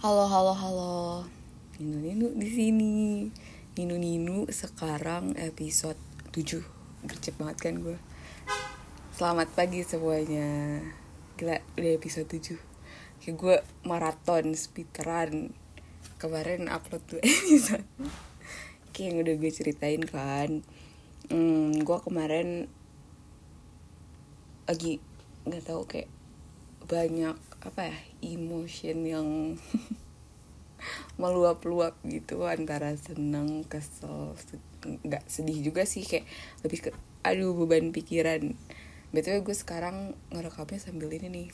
Halo, halo, halo. Ninu Ninu di sini. Ninu Ninu sekarang episode 7. Gercep banget kan gue. Selamat pagi semuanya. Gila, udah episode 7. Kayak gue maraton speedrun. Kemarin upload tuh episode. Kayak yang udah gue ceritain kan. Hmm, gue kemarin lagi nggak tahu kayak banyak apa ya emotion yang meluap-luap gitu antara senang kesel nggak sedih juga sih kayak lebih ke aduh beban pikiran. Btw gue sekarang ngerekamnya sambil ini nih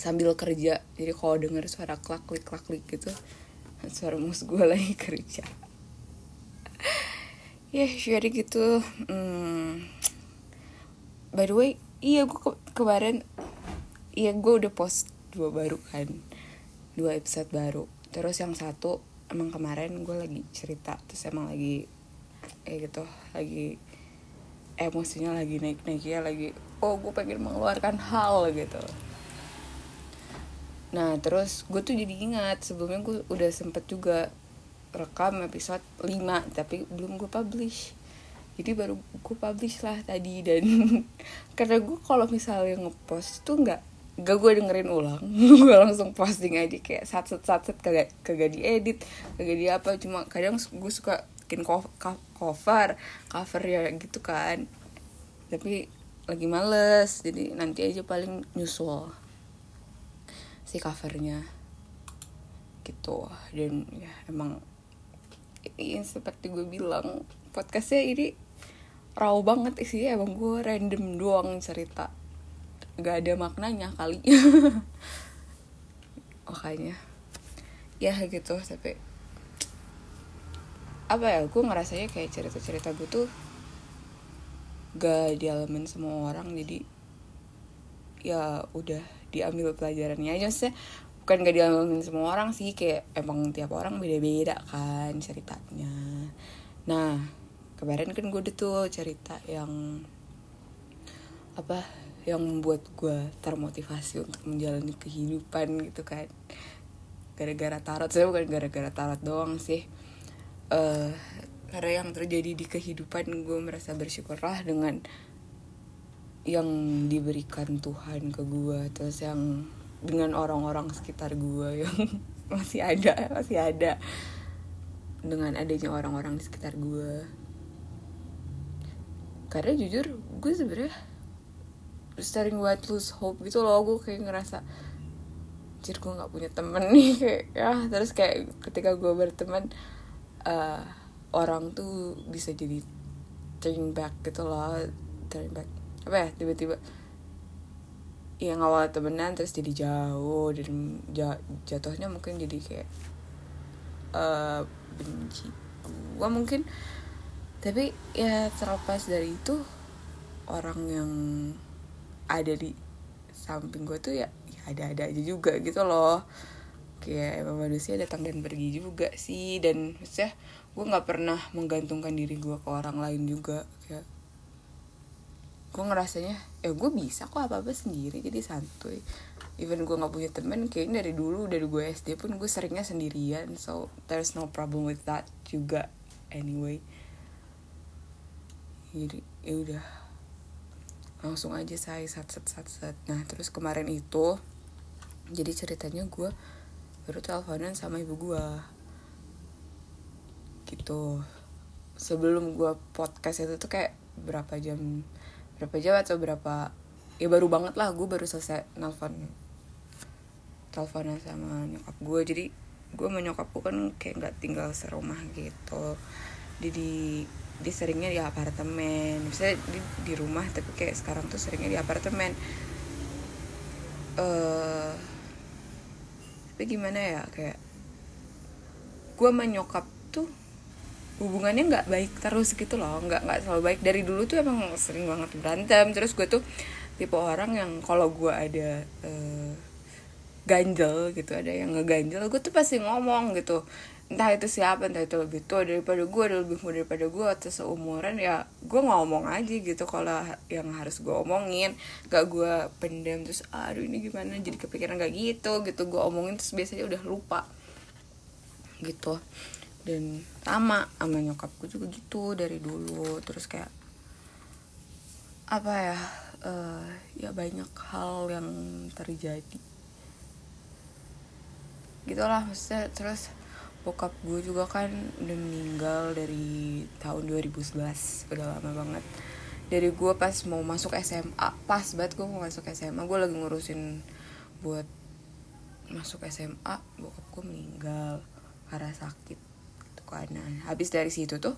sambil kerja. Jadi kalau denger suara klak klik gitu suara mus gue lagi kerja. Ya yeah, jadi gitu. Hmm. by the way iya gue ke kemarin iya gue udah post dua baru kan. Dua episode baru. Terus yang satu emang kemarin gue lagi cerita terus emang lagi kayak gitu lagi emosinya lagi naik naiknya lagi oh gue pengen mengeluarkan hal gitu. Nah terus gue tuh jadi ingat sebelumnya gue udah sempet juga rekam episode 5 tapi belum gue publish. Jadi baru gue publish lah tadi dan karena gue kalau misalnya ngepost tuh nggak gak gue dengerin ulang gue langsung posting aja kayak sat set sat set kagak kagak diedit kagak di apa cuma kadang gue suka bikin cover cover ya gitu kan. Tapi lagi males jadi nanti aja paling nyusul si covernya. Gitu dan ya emang ini seperti gue bilang podcastnya ini raw banget isinya emang gue random doang cerita gak ada maknanya kali. Makanya ya gitu tapi apa ya gue ngerasanya kayak cerita-cerita gue tuh gak dialamin semua orang jadi ya udah diambil pelajarannya aja. Sih bukan gak dialamin semua orang sih kayak emang tiap orang beda-beda kan ceritanya. Nah kemarin kan gue udah tuh cerita yang apa yang membuat gue termotivasi untuk menjalani kehidupan gitu kan. Gara-gara tarot saya bukan gara-gara tarot doang sih. Uh, karena yang terjadi di kehidupan gue merasa bersyukurlah dengan yang diberikan Tuhan ke gue terus yang dengan orang-orang sekitar gue yang masih ada masih ada. Dengan adanya orang-orang di sekitar gue karena jujur gue sebenarnya starting white lose hope gitu loh. Gue kayak ngerasa jir gue nggak punya temen nih. Kayak ya terus kayak ketika gue berteman uh, orang tuh bisa jadi turning back gitu loh. Turning back. Apa ya tiba-tiba yang awal temenan terus jadi jauh dan jatuhnya mungkin jadi kayak uh, benci gue mungkin. Tapi ya terlepas dari itu orang yang ada di samping gue tuh ya, ya ada-ada aja juga gitu loh. Kayak emang manusia datang dan pergi juga sih. Dan maksudnya gue nggak pernah menggantungkan diri gue ke orang lain juga. Kayak gue ngerasanya ya gue bisa kok apa apa sendiri jadi santuy. Even gue nggak punya temen kayaknya dari dulu dari gue SD pun gue seringnya sendirian. So there's no problem with that juga anyway. Jadi ya udah langsung aja saya sat sat sat sat. Nah terus kemarin itu jadi ceritanya gue baru teleponan sama ibu gue gitu. Sebelum gue podcast itu tuh kayak berapa jam berapa jam atau berapa ya baru banget lah gue baru selesai nelfon teleponan sama nyokap gue jadi gue sama nyokap gue kan kayak nggak tinggal serumah gitu. Jadi dia seringnya di apartemen. Bisa di, di rumah tapi kayak sekarang tuh seringnya di apartemen. Uh, tapi gimana ya kayak gue menyokap tuh hubungannya nggak baik terus gitu loh. Nggak nggak selalu baik. Dari dulu tuh emang sering banget berantem. Terus gue tuh tipe orang yang kalau gue ada uh, ganjel gitu ada yang ngeganjel gue tuh pasti ngomong gitu entah itu siapa entah itu lebih tua daripada gue ada lebih muda daripada gue atau seumuran ya gue ngomong aja gitu kalau yang harus gue omongin. Gak gue pendem terus aduh ini gimana? Jadi kepikiran gak gitu gitu. Gue omongin terus biasanya udah lupa gitu. Dan sama sama nyokap gue juga gitu dari dulu. Terus kayak apa ya uh, ya banyak hal yang terjadi. Gitulah maksudnya terus bokap gue juga kan udah meninggal dari tahun 2011 udah lama banget. Dari gue pas mau masuk SMA pas banget gue mau masuk SMA gue lagi ngurusin buat masuk SMA bokap gue meninggal karena sakit gitu kan. Nah, habis dari situ tuh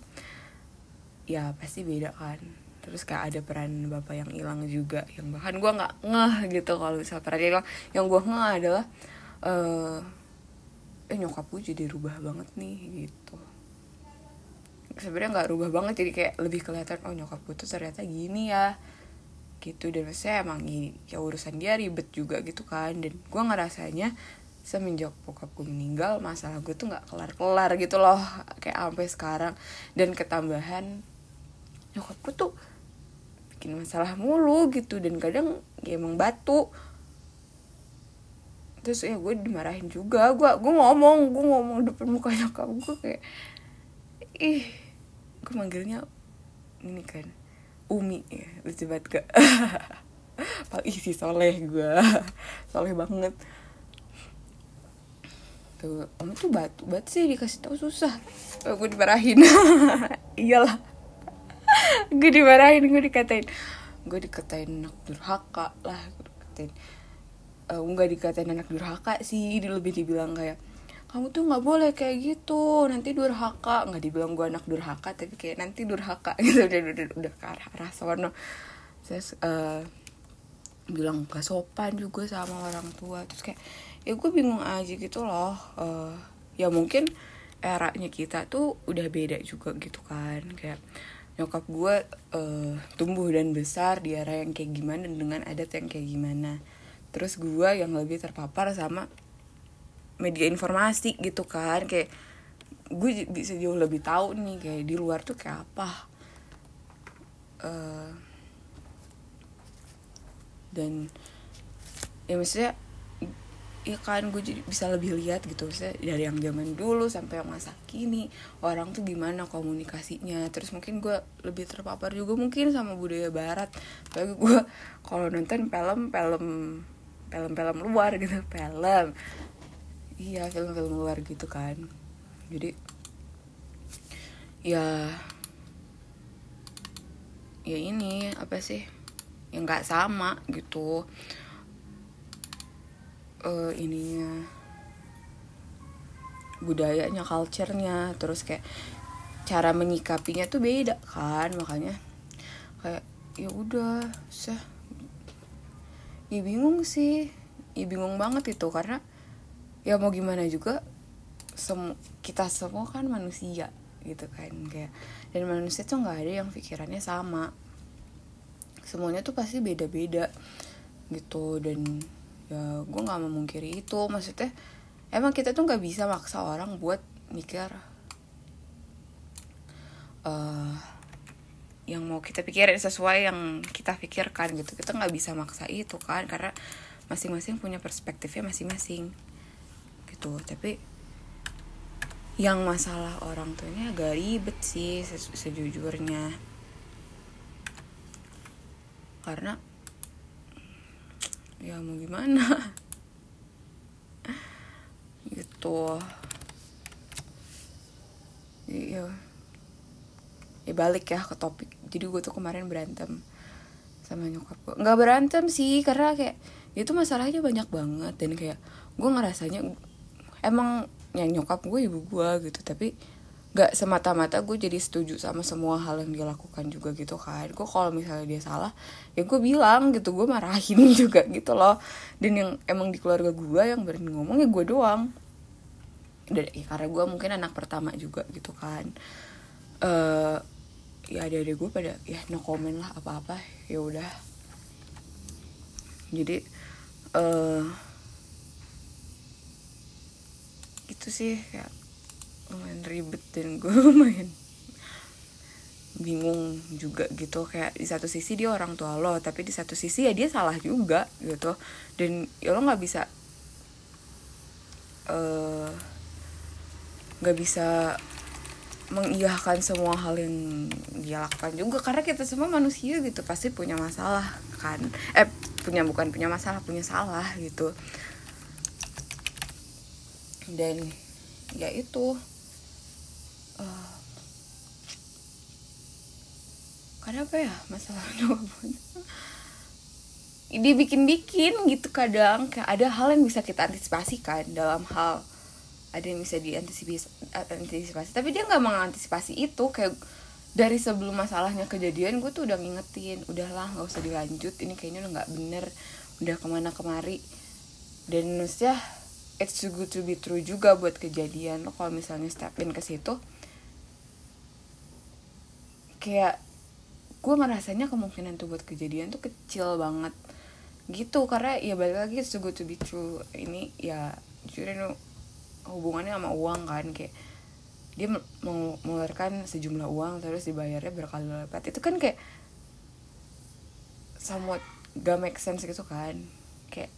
ya pasti beda kan. Terus kayak ada peran bapak yang hilang juga yang bahkan gue nggak ngeh gitu kalau misal peran hilang. Yang gue ngeh adalah uh, eh nyokap gue jadi rubah banget nih gitu. Sebenarnya nggak rubah banget jadi kayak lebih kelihatan oh nyokap gue tuh ternyata gini ya gitu. Dan saya emang ini ya urusan dia ribet juga gitu kan. Dan gue ngerasanya semenjak bokap gue meninggal masalah gue tuh nggak kelar kelar gitu loh kayak sampai sekarang. Dan ketambahan nyokap gue tuh bikin masalah mulu gitu. Dan kadang ya emang batu terus ya gue dimarahin juga. Gue gue ngomong gue ngomong depan muka nyokap gue kayak ih gue manggilnya ini kan Umi ya lucu banget gak? Paling isi soleh gue soleh banget. Tuh Umi tuh batu batu sih dikasih tahu susah. Gue dimarahin. Iyalah gue dimarahin gue dikatain. Gue dikatain anak durhaka lah gue dikatain uh, nggak dikatain anak durhaka sih lebih dibilang kayak kamu tuh nggak boleh kayak gitu nanti durhaka. Nggak dibilang gue anak durhaka tapi kayak nanti durhaka. Gitu udah udah udah ke arah arah sono. Terus uh, bilang gak sopan juga sama orang tua. Terus kayak ya gue bingung aja gitu loh uh, ya mungkin eranya kita tuh udah beda juga gitu kan. Kayak nyokap gue uh, tumbuh dan besar di era yang kayak gimana dengan adat yang kayak gimana terus gue yang lebih terpapar sama media informasi gitu kan kayak gue bisa jauh lebih tahu nih kayak di luar tuh kayak apa. Uh, dan ya maksudnya ya kan gue jadi bisa lebih lihat gitu maksudnya dari yang zaman dulu sampai yang masa kini orang tuh gimana komunikasinya. Terus mungkin gue lebih terpapar juga mungkin sama budaya barat. Tapi gue kalau nonton film film film-film luar gitu film. Iya film-film luar gitu kan. Jadi ya ya ini apa sih yang nggak sama gitu. Uh, ininya budayanya culture-nya terus kayak cara menyikapinya tuh beda kan makanya kayak ya udah sih ya bingung sih. Ya bingung banget itu karena ya mau gimana juga sem kita semua kan manusia gitu kan kayak dan manusia tuh nggak ada yang pikirannya sama. Semuanya tuh pasti beda-beda gitu dan ya gue nggak memungkiri itu. Maksudnya emang kita tuh nggak bisa maksa orang buat mikir uh, yang mau kita pikirin sesuai yang kita pikirkan gitu. Kita nggak bisa maksa itu kan karena masing-masing punya perspektifnya masing-masing. Gitu. Tapi yang masalah orang tuanya agak ribet sih sejujurnya. Karena ya mau gimana? Gitu. Iya. Ya balik ya ke topik jadi gue tuh kemarin berantem sama nyokap gue nggak berantem sih karena kayak itu masalahnya banyak banget dan kayak gue ngerasanya emang yang nyokap gue ibu gue gitu. Tapi nggak semata-mata gue jadi setuju sama semua hal yang dia lakukan juga gitu kan. Gue kalau misalnya dia salah ya gue bilang gitu gue marahin juga gitu loh. Dan yang emang di keluarga gue yang berani ngomong ya gue doang. Dan ya, karena gue mungkin anak pertama juga gitu kan. Uh, ya ada ada gue pada ya no comment lah apa apa ya udah. Jadi uh, gitu sih kayak lumayan ribet dan gue lumayan bingung juga gitu. Kayak di satu sisi dia orang tua lo tapi di satu sisi ya dia salah juga gitu. Dan ya lo nggak bisa eh, nggak uh, bisa mengiyahkan semua hal yang dia lakukan juga. Karena kita semua manusia gitu pasti punya masalah kan. Eh punya bukan punya masalah punya salah gitu. Dan ya itu uh, karena apa ya masalahnya dibikin-bikin gitu kadang kayak ada hal yang bisa kita antisipasikan dalam hal ada yang bisa diantisipasi antisipasi. Tapi dia nggak mengantisipasi itu kayak dari sebelum masalahnya kejadian gue tuh udah ngingetin udahlah nggak usah dilanjut ini kayaknya udah nggak bener udah ke mana kemari. Dan maksudnya it's too good to be true juga buat kejadian. Lo kalau misalnya step in ke situ kayak gue ngerasanya kemungkinan tuh buat kejadian tuh kecil banget. Gitu karena ya balik lagi it's too good to be true. Ini ya jujur ini hubungannya sama uang kan kayak dia mengeluarkan sejumlah uang terus dibayarnya berkali lipat. Itu kan kayak somewhat gak make sense gitu kan. Kayak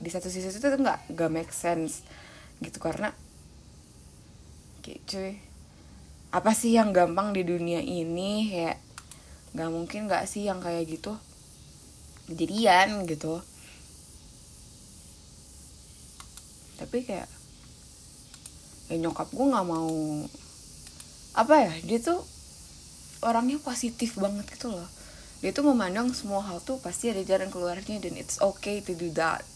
di satu sisi itu tuh nggak gak make sense gitu karena kayak cuy apa sih yang gampang di dunia ini? Kayak nggak mungkin nggak sih yang kayak gitu? Jadian gitu. Tapi kayak ya nyokap gue nggak mau apa ya dia tuh orangnya positif banget gitu loh. Dia tuh memandang semua hal tuh pasti ada jalan keluarnya dan it's okay to do that.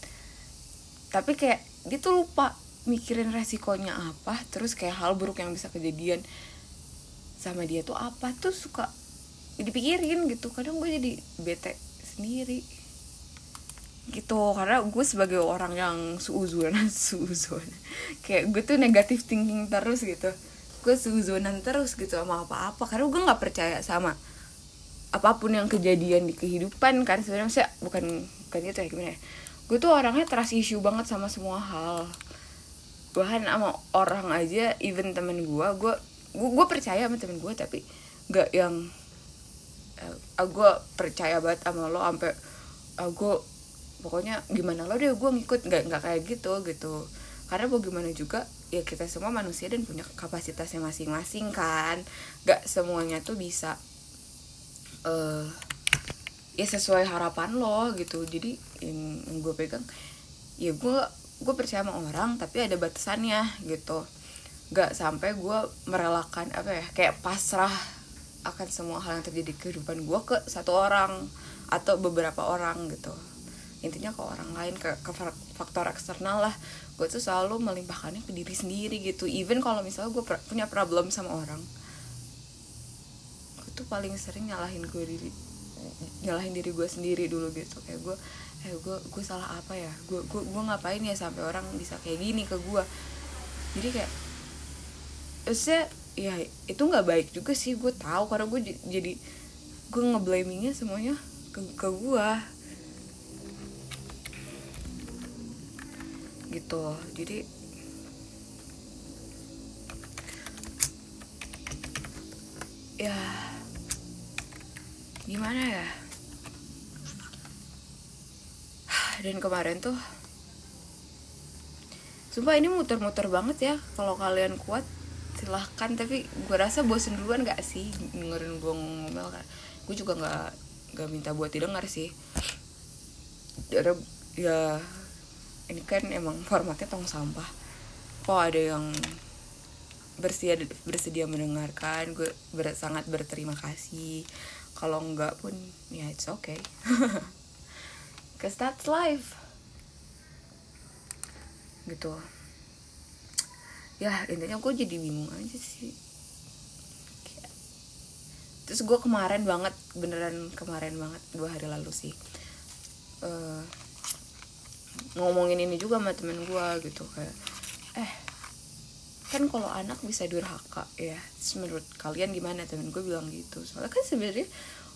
Tapi kayak dia tuh lupa mikirin resikonya apa terus kayak hal buruk yang bisa kejadian sama dia tuh apa tuh suka dipikirin gitu. Kadang gue jadi bete sendiri gitu. Karena gue sebagai orang yang suuzon suuzon kayak gue tuh negatif thinking terus gitu. Gue suuzonan terus gitu sama apa-apa. Karena gue nggak percaya sama apa pun yang kejadian di kehidupan kan. Sebenarnya bukan bukan gitu ya gimana ya. Gue tuh orangnya trust issue banget sama semua hal. Bahkan sama orang aja even temen gue gue gue percaya sama temen gue tapi nggak yang uh, gue percaya banget sama lo sampai uh, gue pokoknya gimana lo deh gue ngikut. Nggak nggak kayak gitu gitu. Karena mau gimana juga ya kita semua manusia dan punya kapasitasnya masing-masing kan. Nggak semuanya tuh bisa uh, ya sesuai harapan lo gitu. Jadi yang, gue pegang ya gue gue percaya sama orang tapi ada batasannya gitu. Nggak sampai gue merelakan apa ya kayak pasrah akan semua hal yang terjadi di kehidupan gue ke satu orang atau beberapa orang gitu intinya ke orang lain ke, ke faktor eksternal lah. Gue tuh selalu melimpahkannya ke diri sendiri gitu. Even kalau misalnya gue punya problem sama orang gue tuh paling sering nyalahin gue diri nyalahin diri gue sendiri dulu gitu. Kayak gue eh gue gue salah apa ya? Gue gue gue ngapain ya sampai orang bisa kayak gini ke gue jadi kayak maksudnya ya itu nggak baik juga sih. Gue tahu karena gue jadi gue ngeblamingnya semuanya ke ke gue gitu. Jadi ya gimana ya? Dan kemarin tuh Sumpah ini muter-muter banget ya Kalau kalian kuat silahkan. Tapi gue rasa bosen duluan gak sih dengerin gue ngomel kan? Gue juga nggak nggak minta buat didengar sih. Karena ya ini kan emang formatnya tong sampah. Kok ada yang bersedia bersedia mendengarkan? Gue ber, sangat berterima kasih. Kalau enggak pun ya it's okay. Cause that's life. Gitu. Ya intinya gue jadi bingung aja sih. Terus gue kemarin banget beneran kemarin banget dua hari lalu sih. Uh, ngomongin ini juga sama temen gue gitu kayak eh kan kalau anak bisa durhaka ya terus menurut kalian gimana? Temen gue bilang gitu. Soalnya kan sebenarnya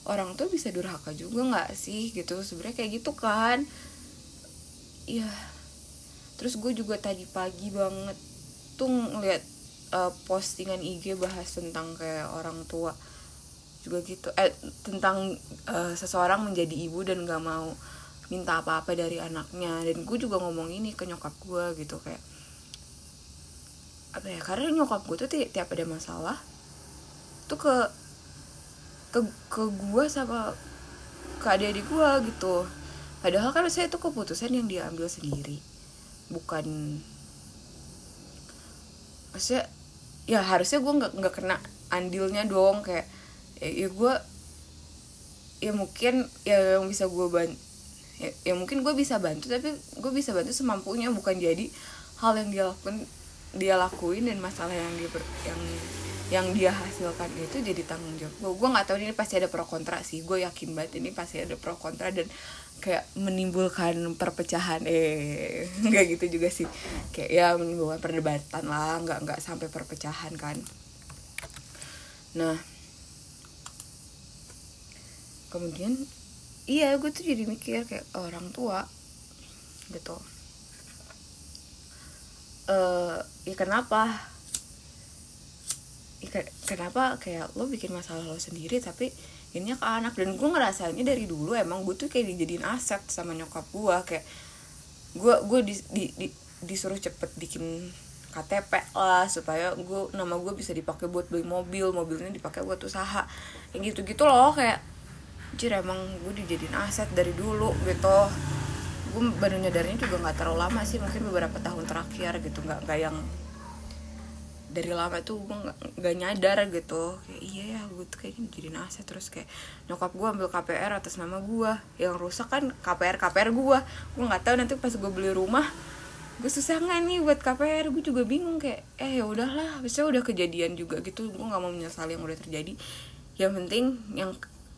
orang tuh bisa durhaka juga nggak sih gitu. Sebenarnya kayak gitu kan. Ya terus gue juga tadi pagi banget tuh ngeliat uh, postingan IG bahas tentang kayak orang tua juga gitu. Eh tentang uh, seseorang menjadi ibu dan gak mau minta apa-apa dari anaknya. Dan gue juga ngomong ini ke nyokap gue gitu kayak apa ya karena nyokap gue tuh ti tiap ada masalah tuh ke ke ke gue sama ke adik-adik gue gitu. Padahal kan saya itu keputusan yang dia ambil sendiri bukan maksudnya ya harusnya gue nggak nggak kena andilnya dong kayak ya, ya gue ya mungkin ya yang bisa gue ya, ya mungkin gue bisa bantu tapi gue bisa bantu semampunya bukan jadi hal yang dia lakukan dia lakuin dan masalah yang dia yang yang dia hasilkan itu jadi tanggung jawab gue. Gue nggak tahu ini pasti ada pro kontra sih gue yakin banget ini pasti ada pro kontra dan kayak menimbulkan perpecahan eh nggak gitu juga sih. Kayak ya menimbulkan perdebatan lah nggak nggak sampai perpecahan kan. Nah kemudian iya gue tuh jadi mikir kayak orang tua gitu. Uh, ya kenapa? Kenapa kayak lo bikin masalah lo sendiri tapi ini ke anak? Dan gue ngerasanya dari dulu emang gue tuh kayak dijadiin aset sama nyokap gue kayak gue gue di, di, di, disuruh cepet bikin KTP lah supaya gue nama gue bisa dipakai buat beli mobil mobilnya dipakai buat usaha. Yang gitu gitu loh kayak jir emang gue dijadiin aset dari dulu gitu. Gue baru nyadarnya juga nggak terlalu lama sih mungkin beberapa tahun terakhir gitu. Nggak kayak yang dari lama tuh gue gak, nyadar gitu. Kayak iya ya gue tuh kayaknya jadi aset. Terus kayak nyokap gue ambil KPR atas nama gue yang rusak kan KPR KPR gue gue nggak tahu nanti pas gue beli rumah gue susah nggak nih buat KPR gue juga bingung kayak eh ya udahlah bisa udah kejadian juga gitu. Gue nggak mau menyesali yang udah terjadi. Yang penting yang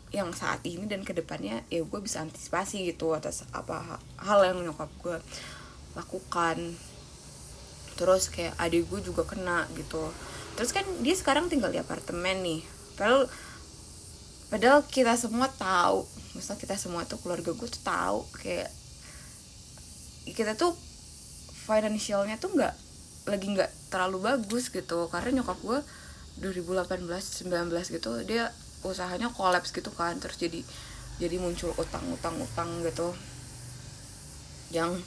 yang saat ini dan ke depannya ya gue bisa antisipasi gitu atas apa hal yang nyokap gue lakukan. Terus kayak adik gue juga kena gitu. Terus kan dia sekarang tinggal di apartemen nih. Padahal padahal kita semua tahu misal kita semua tuh keluarga gue tuh tahu kayak kita tuh financialnya tuh nggak lagi nggak terlalu bagus gitu. Karena nyokap gue 2018 19 gitu dia usahanya kolaps gitu kan terus jadi jadi muncul utang utang utang gitu. Yang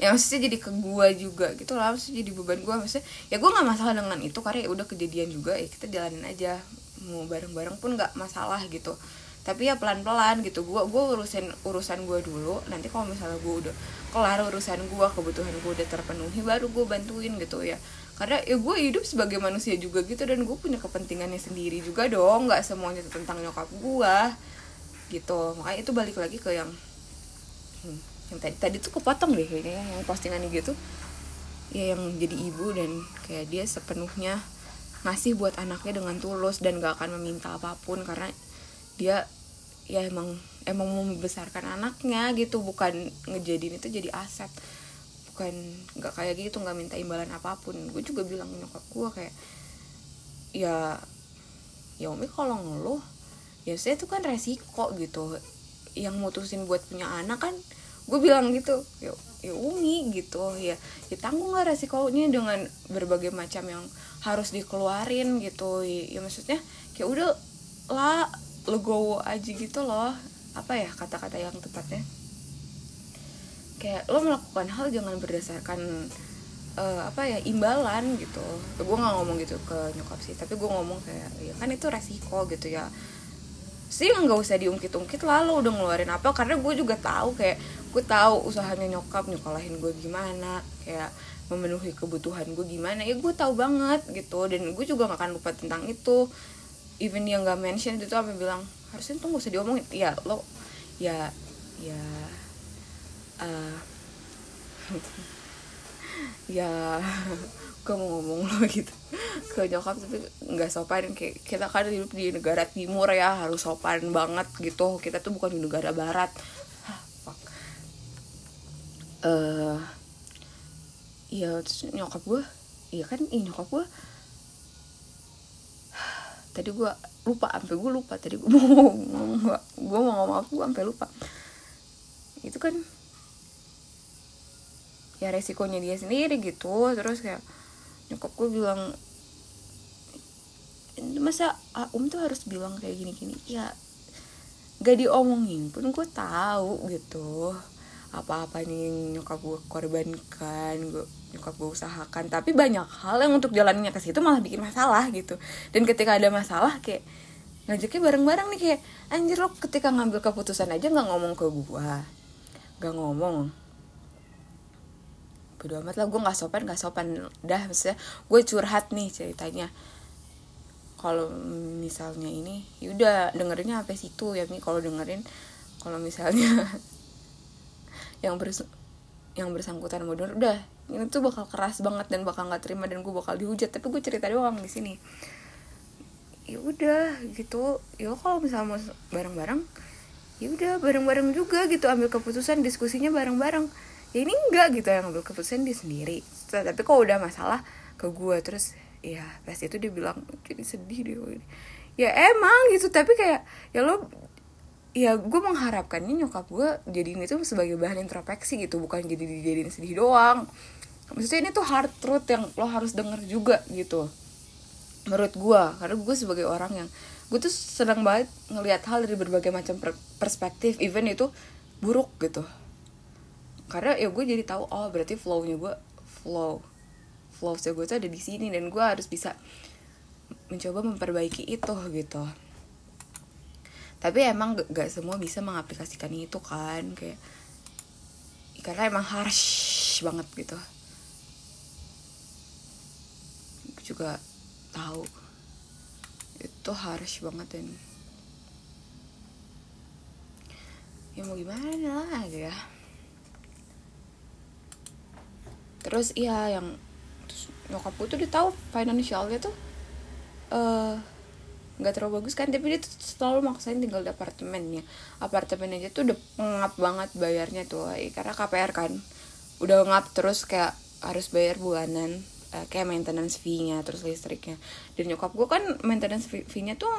ya maksudnya jadi ke gue juga gitu lah maksudnya jadi beban gue maksudnya ya gue nggak masalah dengan itu karena ya udah kejadian juga ya kita jalanin aja. Mau bareng-bareng pun nggak masalah gitu. Tapi ya pelan-pelan gitu gue gue urusin urusan gue dulu. Nanti kalau misalnya gue udah kelar urusan gue kebutuhan gue udah terpenuhi baru gue bantuin gitu ya karena ya gue hidup sebagai manusia juga gitu dan gue punya kepentingannya sendiri juga dong. Nggak semuanya tentang nyokap gue gitu. Makanya itu balik lagi ke yang hmm, yang tadi. Tadi tuh kepotong deh kayaknya yang postingan gitu ya yang jadi ibu dan kayak dia sepenuhnya ngasih buat anaknya dengan tulus dan gak akan meminta apa pun. Karena dia ya emang emang mau membesarkan anaknya gitu. Bukan ngejadiin itu jadi aset bukan nggak kayak gitu nggak minta imbalan apa pun. Gue juga bilang nyokap gue kayak ya ya umi kalau ngeluh ya saya itu kan resiko gitu. Yang mutusin buat punya anak kan gue bilang gitu. Ya, ya umi gitu. Ya ya tanggung lah resikonya dengan berbagai macam yang harus dikeluarin gitu. Ya, ya maksudnya kayak udah lah legowo aja gitu loh. Apa ya kata-kata yang tepatnya kayak lo melakukan hal jangan berdasarkan uh, apa ya imbalan gitu. Gue nggak ngomong gitu ke nyokap sih tapi gue ngomong kayak ya kan itu resiko gitu ya. Sih nggak usah diungkit-ungkit lah lo udah ngeluarin apa karena gue juga tahu kayak gue tahu usahanya nyokap nyokolahin gue gimana kayak memenuhi kebutuhan gue gimana. Ya gue tahu banget gitu dan gue juga gak akan lupa tentang itu. Even yang gak mention itu apa bilang harusnya tuh gak usah diomongin. Ya lo ya ya uh, ya gue mau ngomong lo gitu. Ke nyokap tapi nggak sopan kayak kita kan hidup di negara timur ya harus sopan banget gitu. Kita tuh bukan di negara barat. Uh, iya terus nyokap gue iya kan ini nyokap gue tadi gue lupa sampai gue lupa tadi gue mau ngomong gue mau ngomong apa gue sampai lupa. Itu kan ya resikonya dia sendiri gitu. Terus kayak nyokap gue bilang masa um tuh harus bilang kayak gini gini ya gak diomongin pun gue tahu gitu apa-apa nih nyokap gue korbankan gue nyokap gue usahakan. Tapi banyak hal yang untuk jalannya ke situ malah bikin masalah gitu. Dan ketika ada masalah kayak ngajaknya bareng-bareng nih kayak anjir lo ketika ngambil keputusan aja nggak ngomong ke gue nggak ngomong bodo amat lah gue nggak sopan nggak sopan dah maksudnya gue curhat nih ceritanya. Kalau misalnya ini yaudah dengerinnya sampai situ ya nih kalau dengerin kalau misalnya yang bers yang bersangkutan mau denger udah ini tuh bakal keras banget dan bakal nggak terima dan gue bakal dihujat. Tapi gue cerita doang di sini. Ya udah gitu. Ya kalau misalnya mau bareng-bareng ya udah bareng-bareng juga gitu ambil keputusan diskusinya bareng-bareng ya ini enggak gitu yang ambil keputusan dia sendiri. Tapi kok udah masalah ke gue terus ya pas itu dia bilang jadi sedih deh ya emang gitu tapi kayak ya lo ya gue mengharapkannya nyokap gue jadi ini tuh sebagai bahan introspeksi gitu bukan jadi dijadiin sedih doang. Maksudnya ini tuh hard truth yang lo harus denger juga gitu menurut gue karena gue sebagai orang yang gue tuh senang banget ngelihat hal dari berbagai macam perspektif even itu buruk gitu karena ya gue jadi tahu oh berarti flownya gue flow. Flow gue tuh ada di sini dan gue harus bisa mencoba memperbaiki itu gitu. Tapi emang gak, gak semua bisa mengaplikasikan itu kan kayak karena emang harsh banget gitu. Aku juga tahu. Itu harsh banget dan ya mau gimana lah ya terus iya yang terus nyokap gue tuh dia tahu financialnya tuh eh uh, nggak terlalu bagus kan tapi dia tuh selalu maksain tinggal di apartemennya. Apartemen aja tuh udah ngap banget bayarnya tuh karena KPR kan udah ngap terus kayak harus bayar bulanan uh, kayak maintenance fee-nya terus listriknya. Dan nyokap gue kan maintenance fee-nya tuh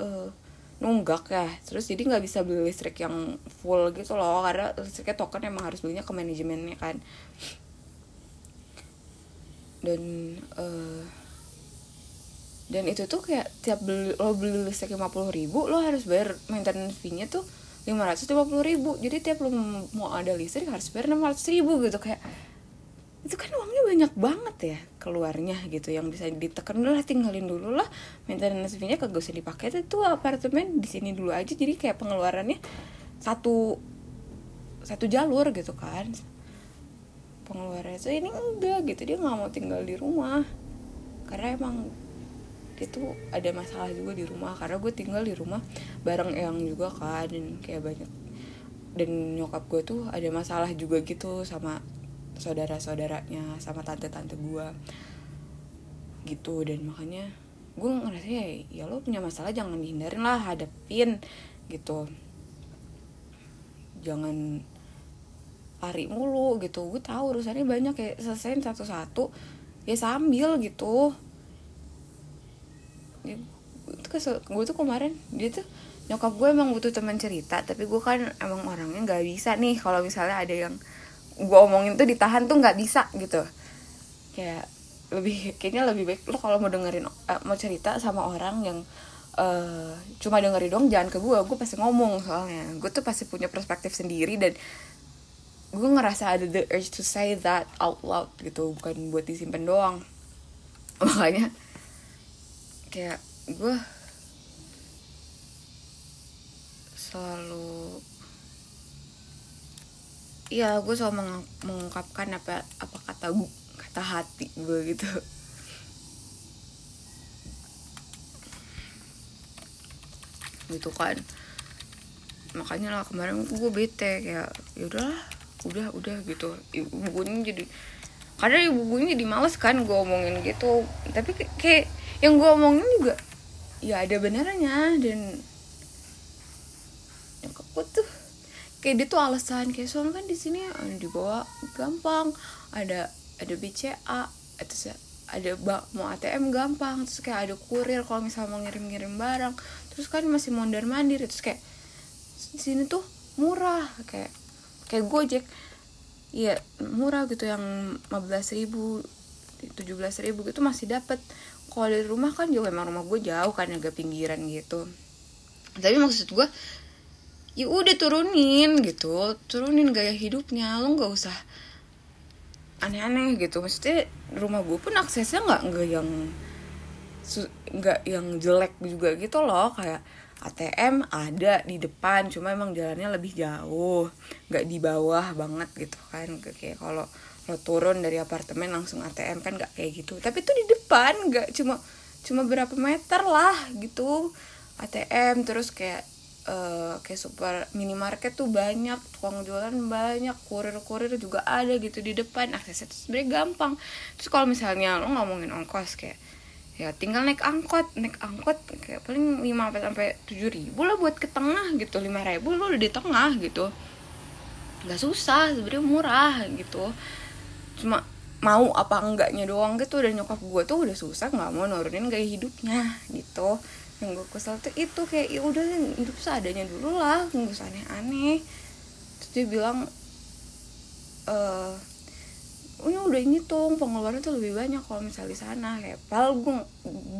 uh, nunggak ya. Terus jadi nggak bisa beli listrik yang full gitu loh karena listriknya token emang harus belinya ke manajemennya kan dan uh, dan itu tuh kayak tiap beli lo beli listrik lima puluh ribu lo harus bayar maintenance fee nya tuh lima ratus lima puluh ribu. Jadi tiap lo mau ada listrik harus bayar enam ratus ribu gitu. Kayak itu kan uangnya banyak banget ya keluarnya gitu. Yang bisa ditekan dulu lah tinggalin dulu lah. Maintenance fee nya kagak usah dipakai. Itu apartemen di sini dulu aja. Jadi kayak pengeluarannya satu satu jalur gitu kan pengeluarannya tuh ini enggak gitu. Dia nggak mau tinggal di rumah. Karena emang dia tuh ada masalah juga di rumah. Karena gue tinggal di rumah bareng yang juga kan dan kayak banyak dan nyokap gue tuh ada masalah juga gitu sama saudara saudaranya sama tante tante gue. Gitu dan makanya gue ngerasa ya, ya lo punya masalah jangan dihindarin lah hadapin gitu. Jangan lari mulu gitu. Gue tahu urusannya banyak kayak selesaiin satu-satu ya sambil gitu. Itu kesel gue tuh kemarin dia tuh nyokap gue emang butuh teman cerita tapi gue kan emang orangnya nggak bisa nih kalau misalnya ada yang gue omongin tuh ditahan tuh nggak bisa gitu. Kayak lebih kayaknya lebih baik lo kalau mau dengerin uh, mau cerita sama orang yang uh, cuma dengerin dong jangan ke gue gue pasti ngomong soalnya. Gue tuh pasti punya perspektif sendiri dan gue ngerasa ada the urge to say that out loud gitu bukan buat disimpan doang. Makanya kayak gue selalu iya gue selalu meng mengungkapkan apa apa kata kata hati gue gitu. Gitu kan. Makanya lah kemarin gue bete kayak yaudah udah udah gitu. Ibunya jadi kadang ibunya jadi males kan gue omongin gitu. Tapi kayak yang gue omongin juga ya ada benernya dan yang gue tuh kayak dia tuh alasan kayak soalnya kan di sini dibawa gampang ada ada BCA atau ada mau ATM gampang terus kayak ada kurir kalau misalnya mau ngirim-ngirim barang terus kan masih mondar mandir terus kayak di sini tuh murah kayak kayak Gojek iya murah gitu yang 15 ribu tujuh belas ribu itu masih dapat kalau dari rumah kan jauh emang rumah gue jauh kan agak pinggiran gitu. Tapi maksud gue ya udah turunin gitu turunin gaya hidupnya lo nggak usah aneh-aneh gitu. Maksudnya rumah gue pun aksesnya nggak nggak yang nggak yang jelek juga gitu loh kayak ATM ada di depan cuma emang jalannya lebih jauh nggak di bawah banget gitu kan. Kayak kalau lo turun dari apartemen langsung ATM kan nggak kayak gitu. Tapi itu di depan nggak cuma cuma berapa meter lah gitu. ATM terus kayak uh, kayak super minimarket tuh banyak tukang jualan banyak kurir-kurir juga ada gitu di depan aksesnya tuh sebenarnya gampang. Terus kalau misalnya lo ngomongin ongkos kayak ya tinggal naik angkot. Naik angkot kayak paling lima sampai tujuh ribu lah buat ke tengah gitu. Lima ribu lo udah di tengah gitu. Nggak susah sebenarnya murah gitu. Cuma mau apa enggaknya doang gitu. Dan nyokap gue tuh udah susah nggak mau nurunin gaya hidupnya gitu. Yang gue kesel tuh itu kayak ya udah hidup seadanya dulu lah. Nggak usah aneh-aneh. Terus dia bilang eh oh ya udah ini tuh pengeluaran tuh lebih banyak kalau misalnya di sana. Kayak padahal gue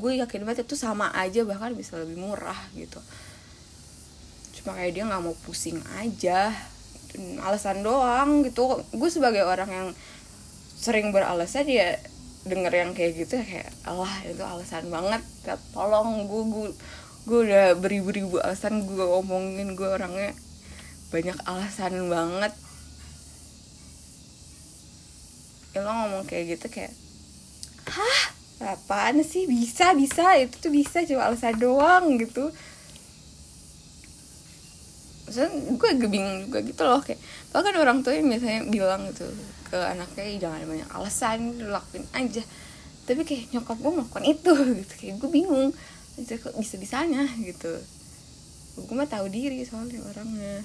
gue yakin banget itu sama aja bahkan bisa lebih murah gitu. Cuma kayak dia nggak mau pusing aja. Alasan doang gitu. Gue sebagai orang yang sering beralasan ya denger yang kayak gitu kayak Allah itu alasan banget. Ya, tolong gue gue gue udah beribu-ribu alasan gue ngomongin gue orangnya banyak alasan banget ya lo ngomong kayak gitu kayak hah? Apaan sih? Bisa bisa. Itu tuh bisa cuma alasan doang gitu. Maksudnya gue agak bingung juga gitu loh kayak bahkan orang tua yang biasanya bilang gitu ke anaknya jangan banyak alasan lakuin aja. Tapi kayak nyokap gue melakukan itu gitu. Kayak gue bingung kok bisa bisanya gitu. Gue mah tahu diri soalnya orangnya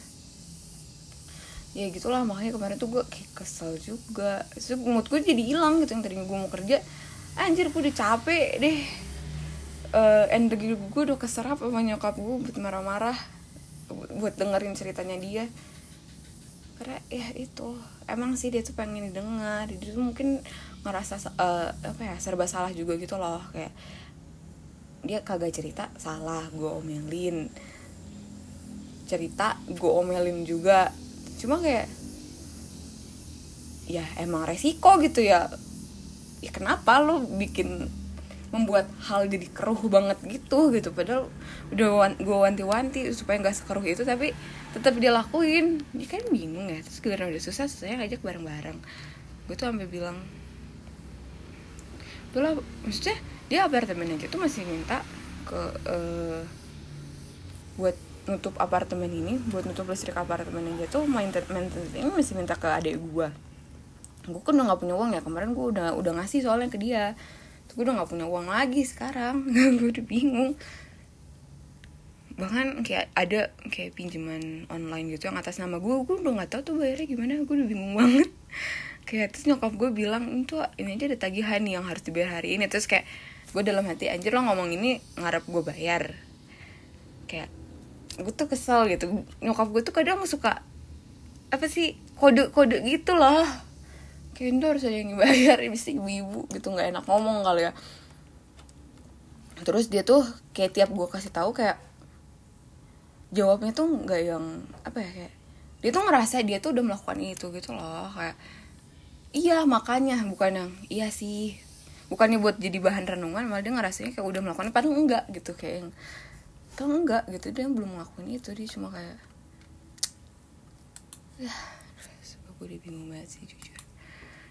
ya gitulah makanya kemarin tuh gue kayak kesel juga. So, mood gue jadi hilang gitu yang tadinya gue mau kerja. Anjir gue udah capek deh. Uh, energi gue udah keserap sama nyokap gue buat marah-marah buat dengerin ceritanya dia. Karena ya itu emang sih dia tuh pengen didengar dia tuh mungkin ngerasa uh, apa ya serba salah juga gitu loh. Kayak dia kagak cerita salah. Gue omelin cerita gue omelin juga cuma kayak ya emang resiko gitu ya. Ya kenapa lo bikin membuat hal jadi keruh banget gitu gitu. Padahal udah wan, gue wanti-wanti supaya nggak sekeruh itu tapi tetap dia lakuin. Dia kan bingung ya terus karena udah susah saya ngajak bareng-bareng. Gue tuh sampai bilang itulah maksudnya dia apartemen aja tuh masih minta ke uh, buat nutup apartemen ini buat nutup listrik apartemen aja tuh maintenance ini masih minta ke adik gue gue kan udah nggak punya uang ya kemarin gue udah udah ngasih soalnya ke dia. Tuh gue udah nggak punya uang lagi sekarang gue udah bingung. Bahkan kayak ada kayak pinjaman online gitu yang atas nama gue gue udah nggak tahu tuh bayarnya gimana gue udah bingung banget. Kayak terus nyokap gue bilang itu ini aja ada tagihan yang harus dibayar hari ini. Terus kayak gue dalam hati anjir lo ngomong ini ngarep gue bayar. Kayak gue tuh kesel gitu. Nyokap gue tuh kadang suka apa sih kode kode gitu loh. Kayak itu harus ada yang bayar bisa ibu-ibu gitu nggak enak ngomong kali ya. Terus dia tuh kayak tiap gue kasih tahu kayak jawabnya tuh nggak yang apa ya kayak dia tuh ngerasa dia tuh udah melakukan itu gitu loh kayak iya makanya bukan yang iya sih. Bukannya buat jadi bahan renungan malah dia ngerasanya kayak udah melakukan padahal enggak gitu kayak yang atau enggak gitu. Dia belum ngelakuin itu dia cuma kayak ya gue udah bingung banget sih jujur.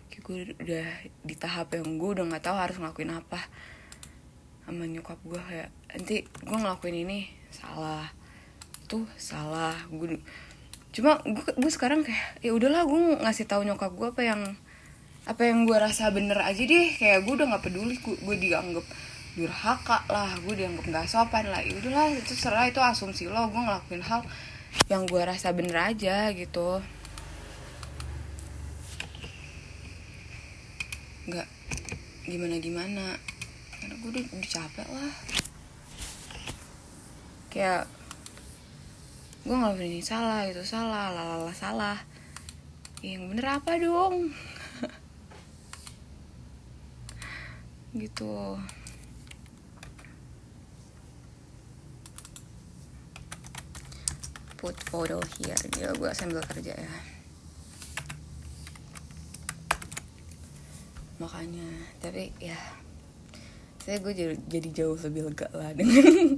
Kayak gue udah di tahap yang gue udah nggak tahu harus ngelakuin apa sama nyokap gue kayak nanti gue ngelakuin ini salah. Tuh salah. Gue cuma gue gue sekarang kayak ya udahlah gue ngasih tahu nyokap gue apa yang apa yang gue rasa bener aja deh. Kayak gue udah nggak peduli gue, gue dianggap durhaka lah gue dianggap nggak sopan lah. Ya udahlah itu serah itu asumsi lo gue ngelakuin hal yang gue rasa bener aja gitu. Nggak gimana gimana karena gue udah, udah capek lah. Kayak gue ngelakuin ini salah itu salah lalala salah. Yang bener apa dong? Gitu put photo here. Ya gue sambil kerja ya. Makanya tapi ya saya gue jadi, jadi jauh lebih lega lah dengan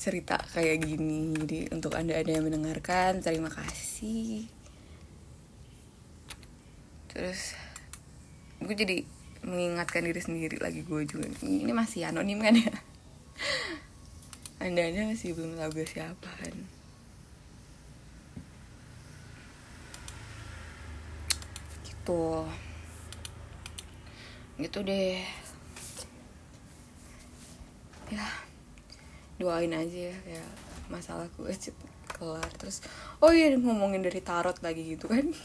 cerita kayak gini. Jadi untuk anda anda yang mendengarkan terima kasih. Terus gue jadi mengingatkan diri sendiri lagi gue juga ini masih anonim kan ya? Anda anda masih belum tahu gue siapa kan gitu. Gitu deh. Ya doain aja ya kayak masalah gue kelar. Terus oh iya ngomongin dari tarot lagi gitu kan.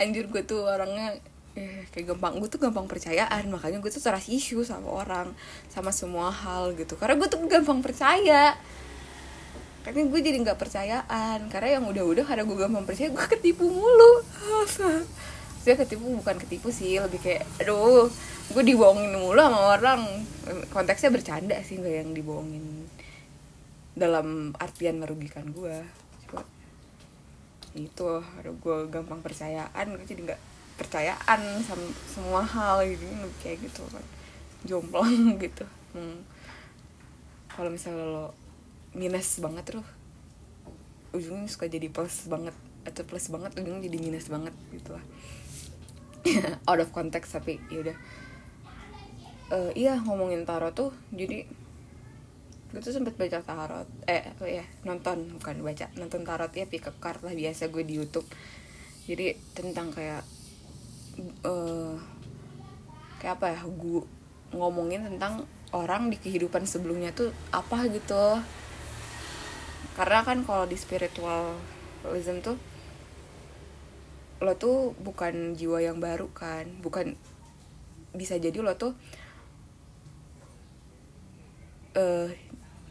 Anjir gue tuh orangnya eh, kayak gampang gue tuh gampang percayaan. Makanya gue tuh trust isu sama orang sama semua hal gitu. Karena gue tuh gampang percaya karena gue jadi nggak percayaan. Karena yang udah-udah karena gue gampang percaya gue ketipu mulu. Saya ketipu bukan ketipu sih lebih kayak aduh gue dibohongin mulu sama orang. Konteksnya bercanda sih nggak yang dibohongin dalam artian merugikan gue. Cuma, itu aduh gue gampang percayaan gue jadi nggak percayaan sama semua hal gitu kayak gitu kan. Jomplang gitu. Hmm. kalau misalnya lo minus banget tuh. Ujungnya suka jadi plus banget. Atau plus banget ujungnya jadi minus banget gitu lah. Out of context tapi yaudah uh, iya ngomongin tarot tuh jadi gue tuh sempet baca tarot. Eh apa ya nonton bukan baca nonton tarot ya pick up card lah biasa gue di YouTube. Jadi tentang kayak uh, kayak apa ya gue ngomongin tentang orang di kehidupan sebelumnya tuh apa gitu karena kan kalau di spiritualism tuh lo tuh bukan jiwa yang baru kan. Bukan bisa jadi lo tuh uh,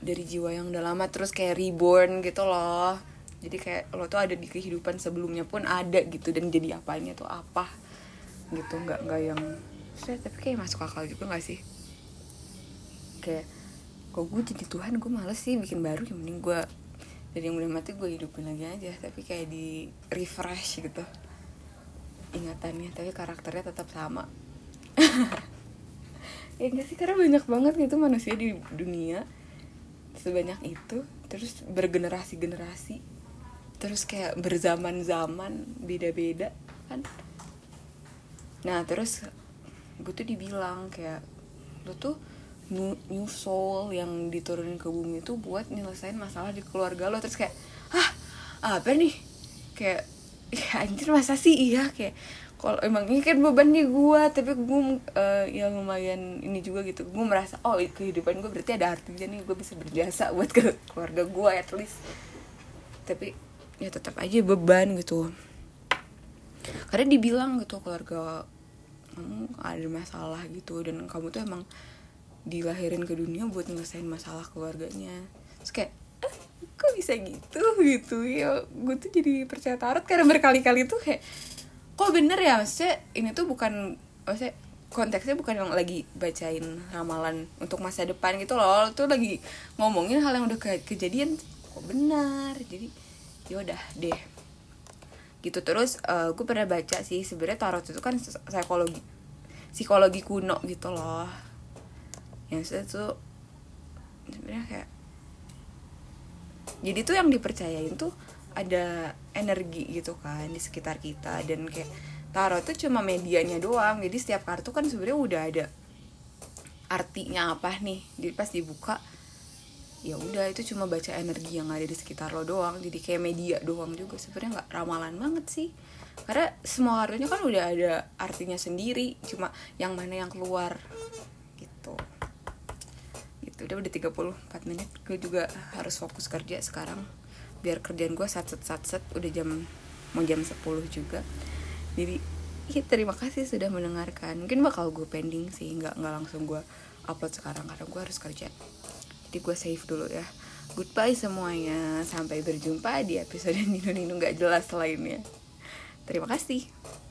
dari jiwa yang udah lama terus kayak reborn gitu loh. Jadi kayak lo tuh ada di kehidupan sebelumnya pun ada gitu. Dan jadi apanya tuh apa gitu. Nggak nggak yang tapi kayak masuk akal juga nggak sih? Kayak kok gue jadi Tuhan gue males sih bikin baru. Yang mending gue dari yang udah mati gue hidupin lagi aja tapi kayak di refresh gitu. Ingatannya tapi karakternya tetap sama. Ya enggak sih karena banyak banget gitu manusia di dunia. Sebanyak itu terus bergenerasi generasi terus kayak berzaman zaman beda beda kan? Nah terus gue tuh dibilang kayak lo tuh new, new soul yang diturunin ke bumi itu buat nyelesain masalah di keluarga lo. Terus kayak ah apa nih? Kayak ya anjir masa sih? Iya kayak kalau emang ini kan beban di gue tapi gue uh, ya lumayan ini juga gitu. Gue merasa oh kehidupan gue berarti ada artinya nih gue bisa berjasa buat ke keluarga gue at least. Tapi ya tetap aja beban gitu. Karena dibilang gitu keluarga kamu ada masalah gitu dan kamu tuh emang dilahirin ke dunia buat nyelesain masalah keluarganya. Terus kayak eh, kok bisa gitu? Gitu. Ya gue tuh jadi percaya tarot karena berkali-kali tuh kayak kok bener ya maksudnya ini tuh bukan maksudnya konteksnya bukan yang lagi bacain ramalan untuk masa depan gitu loh. Tuh lagi ngomongin hal yang udah ke kejadian kok benar jadi yaudah deh. Gitu. Terus uh, gue pernah baca sih sebenarnya tarot itu kan psikologi psikologi kuno gitu loh yang tuh sebenarnya kayak jadi tuh yang dipercayain tuh ada energi gitu kan di sekitar kita dan kayak tarot tuh cuma medianya doang. Jadi setiap kartu kan sebenarnya udah ada artinya apa nih. Jadi pas dibuka ya udah itu cuma baca energi yang ada di sekitar lo doang. Jadi kayak media doang juga sebenarnya nggak ramalan banget sih. Karena semua kartunya kan udah ada artinya sendiri. Cuma yang mana yang keluar gitu udah udah 34 menit. Gue juga harus fokus kerja sekarang. Biar kerjaan gue sat set sat set udah jam mau jam 10 juga. Jadi ya, terima kasih sudah mendengarkan. Mungkin bakal gue pending sih. Nggak nggak langsung gue upload sekarang. Karena gue harus kerja. Jadi gue save dulu ya. Goodbye semuanya. Sampai berjumpa di episode nino nino nggak jelas lainnya. Terima kasih